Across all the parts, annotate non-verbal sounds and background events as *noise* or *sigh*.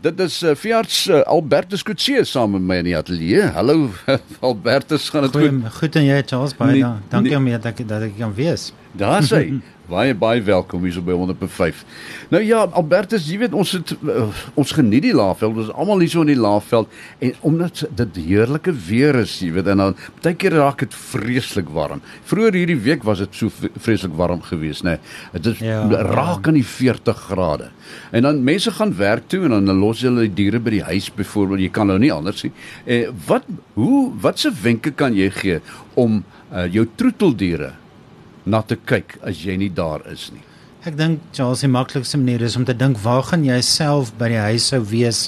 Dit is uh, Fiarts uh, Albertus Kutse saam met my in die ateljee. Hallo *laughs* Albertus, gaan dit goed? Goed en jy Charles baie nee, dankie nee, om hier dat dat ek kan wees. Daar sê *laughs* baie baie welkom hier so by 105. Nou ja, Albertus, jy weet ons het uh, ons geniet die Laagveld. Ons is almal hier so in die Laagveld en omdat dit heerlike weer is, jy weet en dan baie keer raak dit vreeslik warm. Vroeger hierdie week was dit so vreeslik warm geweest, nê. Nee. Dit is ja, raak aan die 40 grade. En dan mense gaan werk toe en dan los hulle die diere by die huis byvoorbeeld. Jy kan nou nie anders nie. Eh wat hoe watse wenke kan jy gee om uh, jou troeteldiere na te kyk as jy nie daar is nie. Ek dink Charles die maklikste manier is om te dink waar gaan jy self by die huis sou wees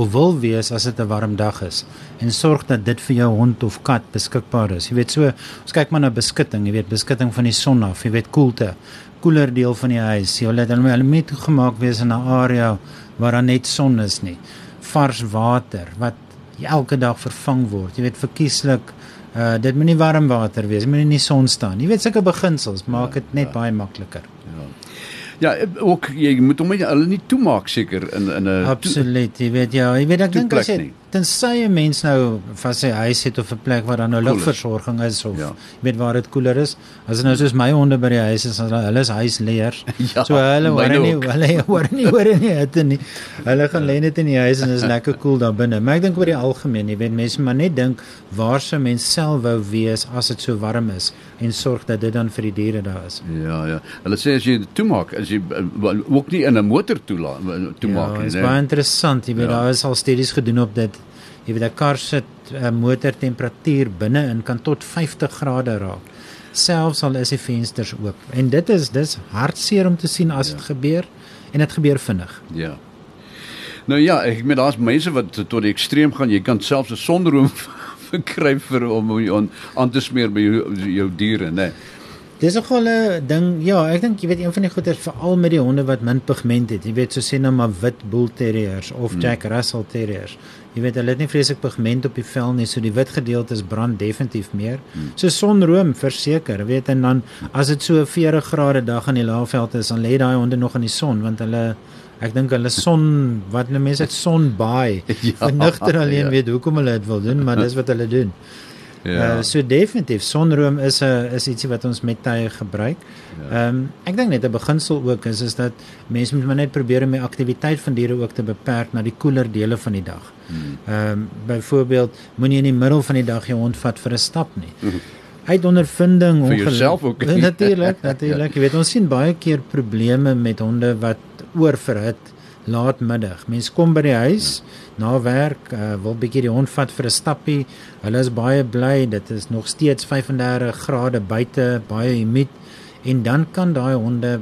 of wil wees as dit 'n warm dag is en sorg dat dit vir jou hond of kat beskikbaar is. Jy weet so, ons kyk maar na beskutting, jy weet beskutting van die son af, jy weet koelte, koeler deel van die huis. Jy laat hulle hulle moet gemaak wees in 'n area waar daar net son is nie. Vars water wat elke dag vervang word. Jy weet verkieslik Uh dit moet nie warm water wees, moet nie in die son staan. Jy weet sulke beginsels maak dit net ja. baie makliker. Ja. Ja, ook jy moet hom nie hulle nie toemaak seker in in 'n Absoluut, jy weet ja, jy weet ek dink as jy nie tensy 'n mens nou van sy huis het of 'n plek waar daar nou lugversorging is of ja. weet waar dit koeler is. As dit nou soos my honde by die huis is, hulle is huisleers. *laughs* Ja, so hulle hoor nie hulle *laughs* hoor nie hoor nie het nie. Hulle gaan lê net in die huis en is lekker koel cool daar binne. Maar ek dink oor die algemeen, jy weet mense maar net dink waar sou mens self wou wees as dit so warm is en sorg dat dit dan vir die diere daar is. Ja, ja. Hulle sê as jy toemaak, as jy ook nie in 'n motor toelaat toemaak nie. Ja, dit is baie interessant. Jy weet ja. daar is al studies gedoen op dit jy weet 'n kar se uh, motortemperatuur binne-in kan tot 50 grade raak selfs al is die vensters oop en dit is dis hartseer om te sien as dit ja. gebeur en dit gebeur vinnig ja nou ja ek met daar's mense wat tot die ekstreem gaan jy kan selfs 'n sonroom *laughs* verkry vir om aan aan te smeer by jou, jou diere nê nee. Dis ook 'n ding. Ja, ek dink jy weet een van die goeie veral met die honde wat min pigment het. Jy weet so sê nou maar wit bull terriers of hmm. Jack Russell terriers. Jy weet hulle het nie vreeslik pigment op die vel nie, so die wit gedeeltes brand definitief meer. Hmm. So sonroom verseker, weet en dan as dit so 40 grade dag in die laafveld is, dan lê daai honde nog in die son want hulle ek dink hulle son wat hulle mense het son baai. *laughs* Ja, Vernigter alleen ja. weet hoekom hulle dit wil doen, maar dis wat hulle doen. Ja. Uh, so definitief sonroom is 'n is ietsie wat ons met tye gebruik. Ja. Ehm ja. um, ek dink net 'n beginsel ook is is dat mense moet maar net probeer om die aktiwiteit van diere ook te beperk na die koeler dele van die dag. Hmm. Ehm um, byvoorbeeld moenie in die middel van die dag jou hond vat vir 'n stap nie. *laughs* Hmm. Hy het ondervinding vir jouself ook. *laughs* Natuurlik, natuurlik. Ja. *laughs* Jy weet ons sien baie keer probleme met honde wat oorverhit laatmiddag. Mense kom by die huis na werk, uh, wil bietjie die hond vat vir 'n stappie. Hulle is baie bly, dit is nog steeds 35 grade buite, baie humid en dan kan daai honde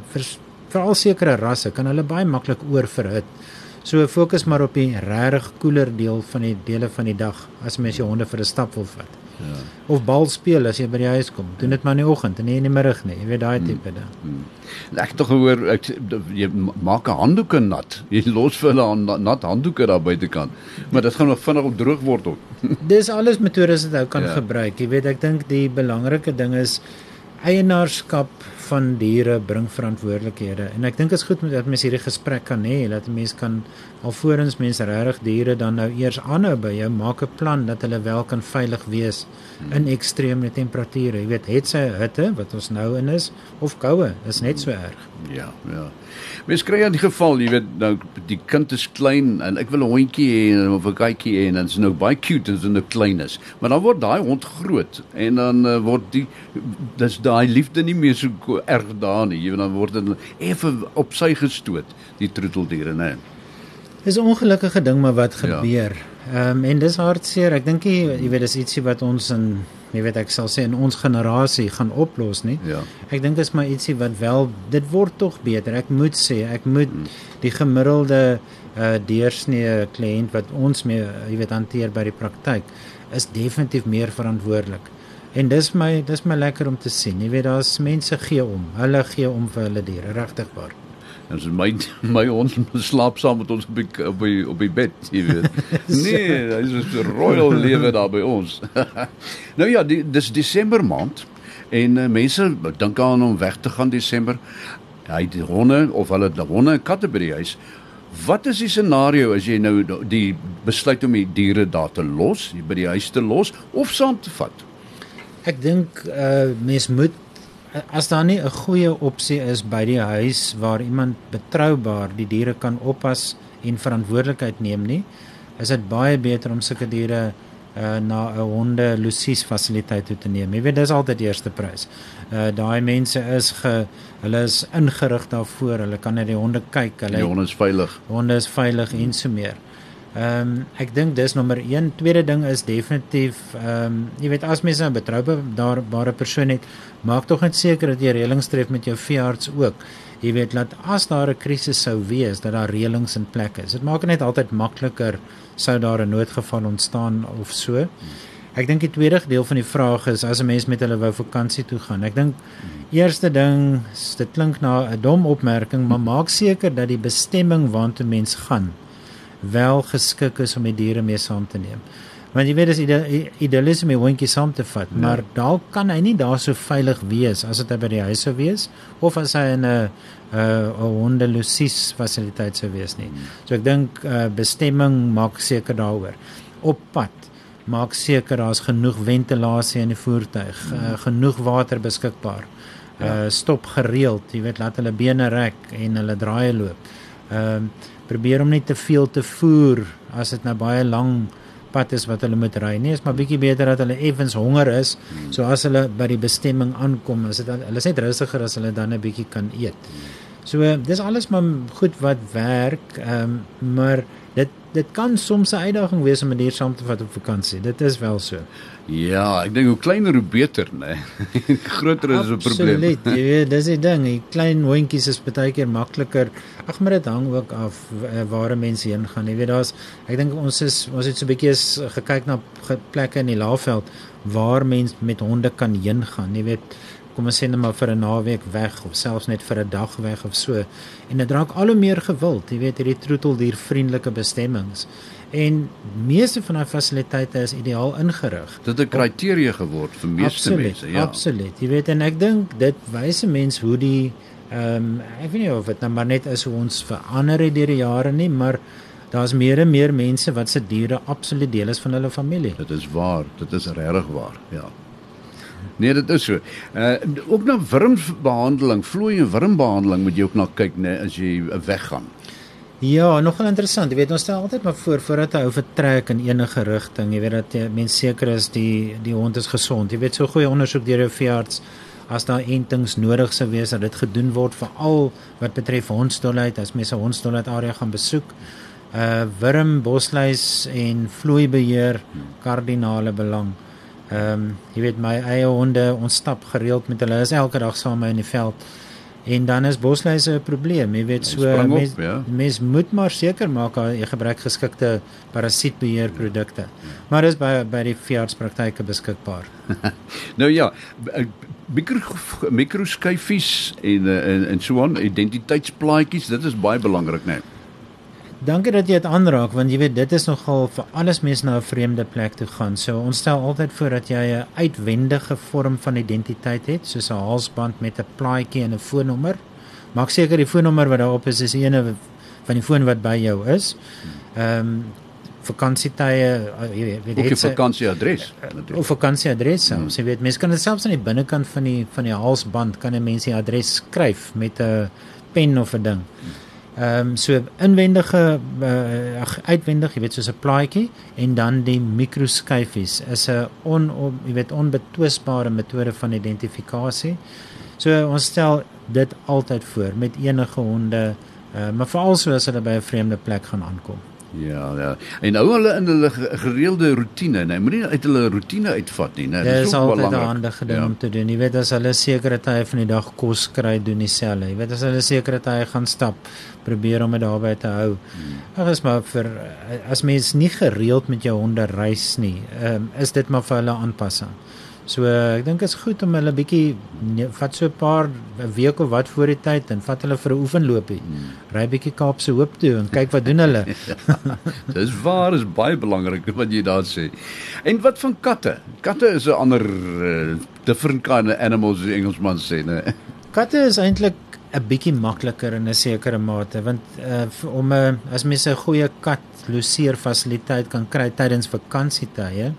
veral sekere rasse kan hulle baie maklik oorverhit. So fokus maar op die regtig koeler deel van die dele van die dag as mens jou honde vir 'n stap wil vat. Ja. Of bal speel as jy by die huis kom. Doen dit maar in die oggend en nie in die middag nie. Jy weet daai hmm. tipe ding. Hmm. Ek het tog gehoor ek jy maak 'n handdoeke nat. Jy los vir hulle nat handdoeke daar buitekant. Maar dit gaan nog vinnig op droog word ook. *laughs* Dis alles metodes wat jy kan ja. gebruik. Jy weet ek dink die belangrike ding is eienaarskap van diere bring verantwoordelikhede en ek dink dit is goed dat mense hierdie gesprek kan hê dat mense kan alvorens mense regtig diere dan nou eers aanhou by jou maak 'n plan dat hulle wel kan veilig wees in ekstreme temperature jy weet het sy hitte wat ons nou in is of koue is net so erg ja ja Mens kry in die geval, jy weet, nou die kind is klein en ek wil 'n hondjie hê of 'n katjie hê en dit is nou baie cute as dit nou klein is. Maar dan word daai hond groot en dan uh, word die dis daai liefde nie meer so erg daar nie. Jy weet dan word dit effe op sy gestoot, die troeteldiere, né? Dis 'n ongelukkige ding maar wat ja. gebeur. Ehm ja. um, en dis hartseer. Ek dink jy weet dis ietsie wat ons in jy weet ek sal sê in ons generasie gaan oplos nie. Ja. Ek dink dit is maar ietsie wat wel dit word tog beter. Ek moet sê, ek moet hmm. die gemiddelde uh deursnee kliënt wat ons mee jy weet hanteer by die praktyk is definitief meer verantwoordelik. En dis my dis my lekker om te sien. Jy weet daar's mense gee om. Hulle gee om vir hulle diere, regtig waar. En so my *laughs* my ons slaap saam met ons op die op die, op die bed, jy weet. *laughs* nee, dit is 'n royal lewe daar by ons. *laughs* nou ja, die, dis Desember maand en uh, mense dink aan om weg te gaan Desember. Hy het honde of hulle het honde en katte by die huis. Wat is die scenario as jy nou die besluit om die diere daar te los, by die huis te los of saam te vat? Ek dink uh mens moet as daar nie 'n goeie opsie is by die huis waar iemand betroubaar die diere kan oppas en verantwoordelikheid neem nie, is dit baie beter om sulke diere uh na 'n honde lusies fasiliteit toe te neem. Jy weet dis altyd die eerste prys. Uh daai mense is ge hulle is ingerig daarvoor. Hulle kan na die honde kyk. Hulle Die honde is veilig. honde is veilig en so meer. Ehm um, ek dink dis nommer 1. Tweede ding is definitief ehm um, jy weet as mense 'n betroubare persoon het, maak tog net seker dat jy reëlings tref met jou veearts ook. Jy weet dat as daar 'n krisis sou wees, dat daar reëlings in plek is. Dit maak dit net altyd makliker sou daar 'n noodgeval ontstaan of so. Ek dink die tweede deel van die vraag is as 'n mens met hulle wou vakansie toe gaan. Ek dink eerste ding, dit klink na 'n dom opmerking, maar maak seker dat die bestemming waartoe mens gaan wel geskik is om die diere mee saam te neem. Want jy weet dis ide idealis om 'n hondjie saam te vat, maar dalk kan hy nie daar so veilig wees as dit by die huis sou wees of as hy in 'n 'n hondelusies fasiliteit sou wees nie. So ek dink uh, bestemming maak seker daaroor. Op pad maak seker daar's genoeg ventilasie in die voertuig, uh, genoeg water beskikbaar. Uh stop gereeld, jy weet laat hulle bene rek en hulle draai loop. Ehm uh, probeer om nie te veel te voer as dit nou baie lank pad is wat hulle moet ry nie. Is maar bietjie beter dat hulle effens honger is. So as hulle by die bestemming aankom, is dit hulle is net rustiger as hulle dan 'n bietjie kan eet. So dis alles maar goed wat werk, ehm um, maar dit dit kan soms 'n uitdaging wees om 'n dier saam te vat op vakansie. Dit is wel so. Ja, ek dink hoe kleiner hoe beter, né? Nee. *laughs* Groter is 'n probleem. Absoluut. Jy weet, dis die ding. Die klein hondjies is baie keer makliker. Ag, maar dit hang ook af eh, waar mense heen gaan. Jy weet, daar's ek dink ons is ons het so 'n bietjie gekyk na plekke in die Laagveld waar mense met honde kan heen gaan. Jy weet, kom ons sê net maar vir 'n naweek weg of selfs net vir 'n dag weg of so. En dit raak al hoe meer gewild, jy weet, hierdie troeteldier vriendelike bestemmings. En meeste van daai fasiliteite is ideaal ingerig. Dit het 'n kriteria geword vir meeste absoluut, mense, ja. Absoluut. Jy weet en ek dink dit wys 'n mens hoe die ehm um, ek weet nie of dit nou maar net is hoe ons verander het deur die jare nie, maar daar's meer en meer mense wat se diere absoluut deel is van hulle familie. Dit is waar, dit is regtig waar, ja. Nee, dit is so. Uh ook na wurmbehandeling, vloei en wurmbehandeling moet jy ook na kyk, né, as jy uh, weggaan. Ja, nogal interessant. Jy weet ons stel altyd maar voor voordat ou vertrek in enige rigting, jy weet dat jy mens seker is die die hond is gesond. Jy weet so goeie ondersoek deur 'n veearts as daar entings nodig sou wees dat dit gedoen word veral wat betref hondsdolheid as mense 'n hondsdolheid area gaan besoek. Uh wurm, bosluis en vloeibeheer kardinale belang. Ehm um, jy weet my eie honde, ons stap gereeld met hulle. Is elke dag saam met my in die veld. En dan is bosluise 'n probleem. Jy weet so mens ja. mens moet maar seker maak jy gebruik geskikte parasietbeheerprodukte. Ja. Maar dis by by die veeartspraktyke beskikbaar. *laughs* nou ja, mikro mikroskyfies en en en so aan identiteitsplaatjies, dit is baie belangrik, né? Nee. Dankie dat jy dit aanraak want jy weet dit is nogal vir alles mense na 'n vreemde plek toe gaan. So ons stel altyd voor dat jy 'n uitwendige vorm van identiteit het, soos 'n halsband met 'n plaatjie en 'n foonnommer. Maak seker die foonnommer wat daarop is is eene van die foon wat by jou is. Ehm um, vakansietye, jy weet, jy het 'n vakansieadres natuurlik. Of vakansieadres. Hmm. Jy weet, mense kan dit selfs aan die binnekant van die van die halsband kan 'n mens die adres skryf met 'n pen of 'n ding. Hmm. Ehm um, so inwendige uh, uitwendig, jy weet soos 'n plaatjie en dan die mikroskyfies is 'n on, on jy weet onbetwisbare metode van identifikasie. So ons stel dit altyd voor met enige honde, uh, maar veral so as hulle by 'n vreemde plek gaan aankom. Ja, ja. En hou hulle in hulle gereelde rotine, nee, moenie uit hulle rotine uitvat nie, nee. Dit is ook belangrik. Dit is 'n handige ding ja. om te doen. Jy weet as hulle sekere tye van die dag kos kry, doen dieselfde. Jy weet as hulle sekere tye gaan stap, probeer om dit daarby te hou. Hmm. Ag is maar vir as mens nie gereeld met jou honde reis nie, um, is dit maar vir hulle aanpassing. So ek dink dit is goed om hulle bietjie nee, vat so 'n paar 'n week of wat voor die tyd en vat hulle vir 'n oefenloopie. Hmm. Ry bietjie Kaapse Hoop toe en kyk wat doen hulle. *laughs* ja, dis waar is baie belangrik wat jy daar sê. En wat van katte? Katte is 'n ander uh, different kind of animals as Engelsman sê, né? Katte is eintlik 'n bietjie makliker in 'n sekere mate want uh, om 'n as mens 'n goeie kat loseer fasiliteit kan kry tydens vakansietye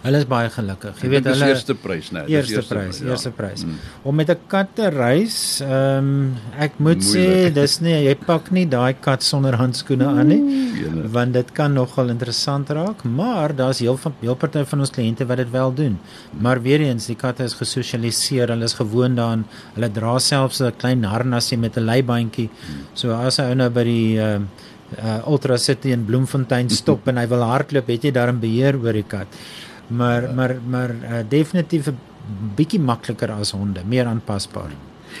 Hulle is baie gelukkig. Jy weet hulle eerste prys, né? Nee, eerste, eerste prys, ja. eerste prys. Mm. Om met 'n kat te reis, ehm um, ek moet Moeilijk. sê dis nie jy pak nie daai kat sonder handskoene aan nie. Jene. Want dit kan nogal interessant raak, maar daar's heel van heel party van ons kliënte wat dit wel doen. Maar weer eens, die katte is gesosialiseer, hulle is gewoond daaraan. Hulle dra selfs 'n klein harnasie met 'n leibandjie. So as hy nou by die ehm uh, uh, Ultra City in Bloemfontein stop en hy wil hardloop, het jy daar 'n beheer oor die kat maar ja. maar maar uh, definitief 'n bietjie makliker as honde, meer aanpasbaar.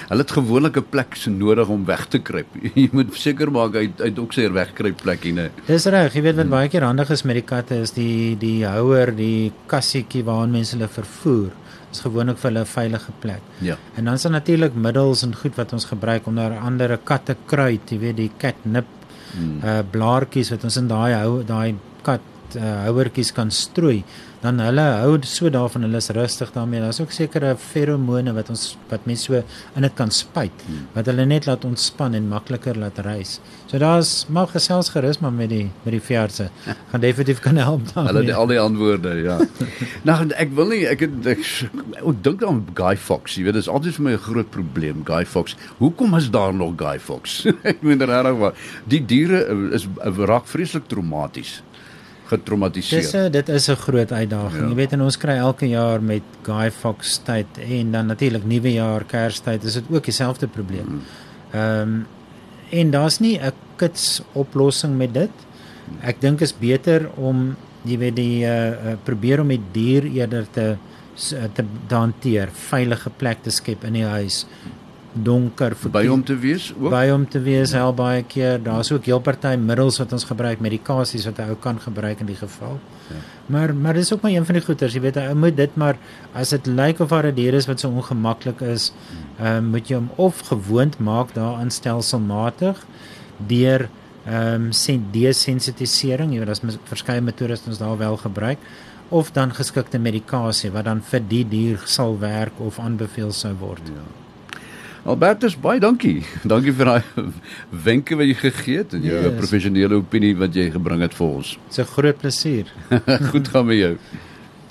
Hulle het gewoonlik 'n plek so nodig om weg te kruip. *laughs* jy moet seker maak hy hy ook sy wegkruip plekkie, né? Dis reg, jy weet wat hmm. baie keer handig is met die katte is die die houer, die kassietjie waarin mense hulle vervoer is gewoonlik vir hulle 'n veilige plek. Ja. En dan is daar natuurlik middels en goed wat ons gebruik om daar ander katte kruit, jy weet die catnip hmm. uh blaartjies wat ons in daai hou daai kat uh, houertjies kan strooi dan hulle hou so daarvan hulle is rustig daarmee. Daar's ook sekere feromone wat ons wat mense so in dit kan spuit hmm. wat hulle net laat ontspan en makliker laat reis. So daar's mag gesels gerus maar met die met die veeartse. *laughs* Gaan definitief kan help dan. Hulle het al die antwoorde, ja. *laughs* nou ek wil nie ek het ek, ek dink aan Guy Fox. Jy weet dit is altyd vir my 'n groot probleem Guy Fox. Hoekom is daar nog Guy Fox? *laughs* ek meen regtig waar. Die diere is raak vreeslik traumaties getraumatiseer. Dis 'n dit is 'n groot uitdaging. Ja. Jy weet en ons kry elke jaar met Guy Fawkes tyd en dan natuurlik nuwe jaar, Kerstyd, is dit ook dieselfde probleem. Mm. Ehm um, en daar's nie 'n kits oplossing met dit. Ek dink is beter om jy weet die uh, probeer om die dier eerder te te hanteer, veilige plek te skep in die huis donker vir by hom te wees ook by hom te wees ja. hel baie keer daar's ook heel party middels wat ons gebruik medikasies wat hy ou kan gebruik in die geval ja. maar maar dis ook maar een van die goeters jy weet hy moet dit maar as dit lyk of haar dier is wat so ongemaklik is hmm. uh, moet jy hom of gewoond maak daaraan stelselmatig deur ehm um, sen desensitisering jy weet daar's verskeie metodes wat ons daar wel gebruik of dan geskikte medikasie wat dan vir die dier sal werk of aanbeveel sou word ja Albertus, baie dankie. *laughs* Dankie vir daai *laughs* wenke wat jy gegee het en jou yes. professionele opinie wat jy gebring het vir ons. Dit's 'n groot plesier. *laughs* Goed gaan met jou.